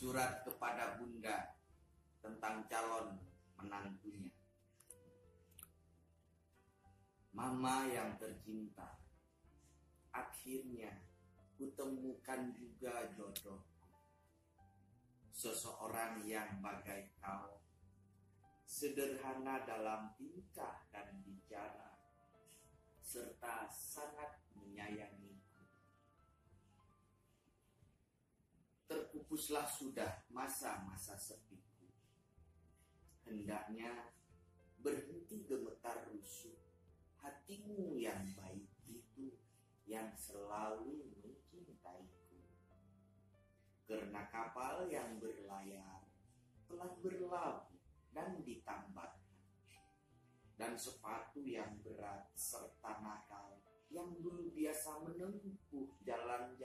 surat kepada bunda tentang calon menantunya. Mama yang tercinta, akhirnya kutemukan juga jodohku. Seseorang yang bagai kau, sederhana dalam tingkah dan bicara, serta sangat menyayangiku. Terpupuslah sudah masa-masa sepiku. Hendaknya berhenti gemetar rusuh hatimu yang baik itu yang selalu mencintaiku. Karena kapal yang berlayar telah berlabuh dan ditambatkan. Dan sepatu yang berat serta nakal yang dulu biasa menempuh mengkhawatirkan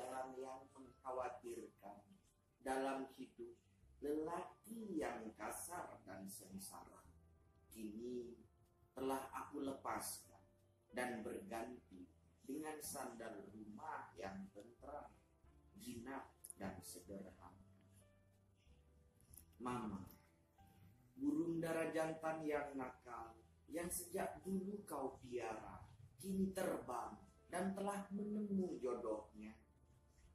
dalam hidup lelaki yang kasar dan sengsara. Kini telah aku lepaskan dan berganti dengan sandal rumah yang tentram, jinak dan sederhana. Mama, burung darah jantan yang nakal, yang sejak dulu kau piara, kini terbang dan telah menemu jodohnya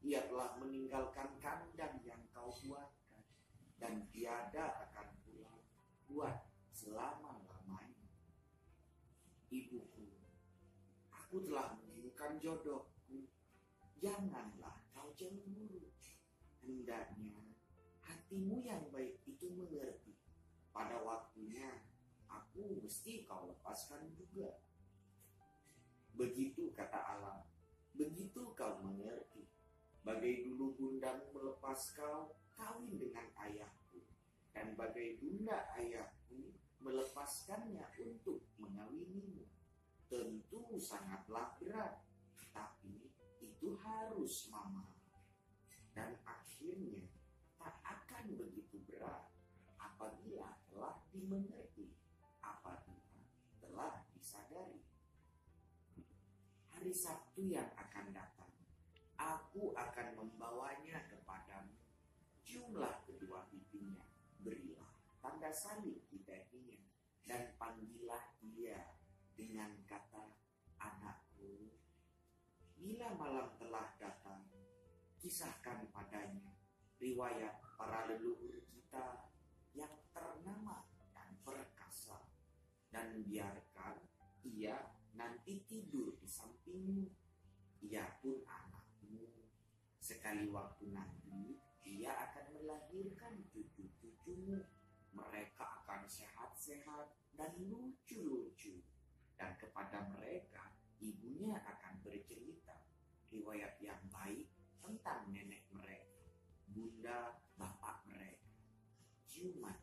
ia telah meninggalkan kandang yang kau buatkan dan tiada akan pulang buat selama-lamanya. Ibuku, aku telah menemukan jodohku. Janganlah kau cemburu. Hendaknya hatimu yang baik itu mengerti. Pada waktunya aku mesti kau lepaskan juga. Begitu kata Allah, begitu kau mengerti Bagai dulu bundamu melepas kau kawin dengan ayahku. Dan bagai bunda ayahku melepaskannya untuk mengawinimu. Tentu sangatlah berat. Tapi itu harus mama. Dan akhirnya tak akan begitu berat apabila telah dimengerti, apabila telah disadari. Hari Sabtu yang akan datang Aku akan membawanya kepadamu. Jumlah kedua pipinya, berilah tanda salib di dahinya, dan panggillah dia dengan kata anakku. Bila malam telah datang, kisahkan padanya riwayat para leluhur kita yang ternama dan perkasa, dan biarkan ia nanti tidur di sampingmu. Ia pun anak Sekali waktu nanti, dia akan melahirkan cucu-cucumu. Mereka akan sehat-sehat dan lucu-lucu. Dan kepada mereka, ibunya akan bercerita riwayat yang baik tentang nenek mereka, bunda bapak mereka. Ciuman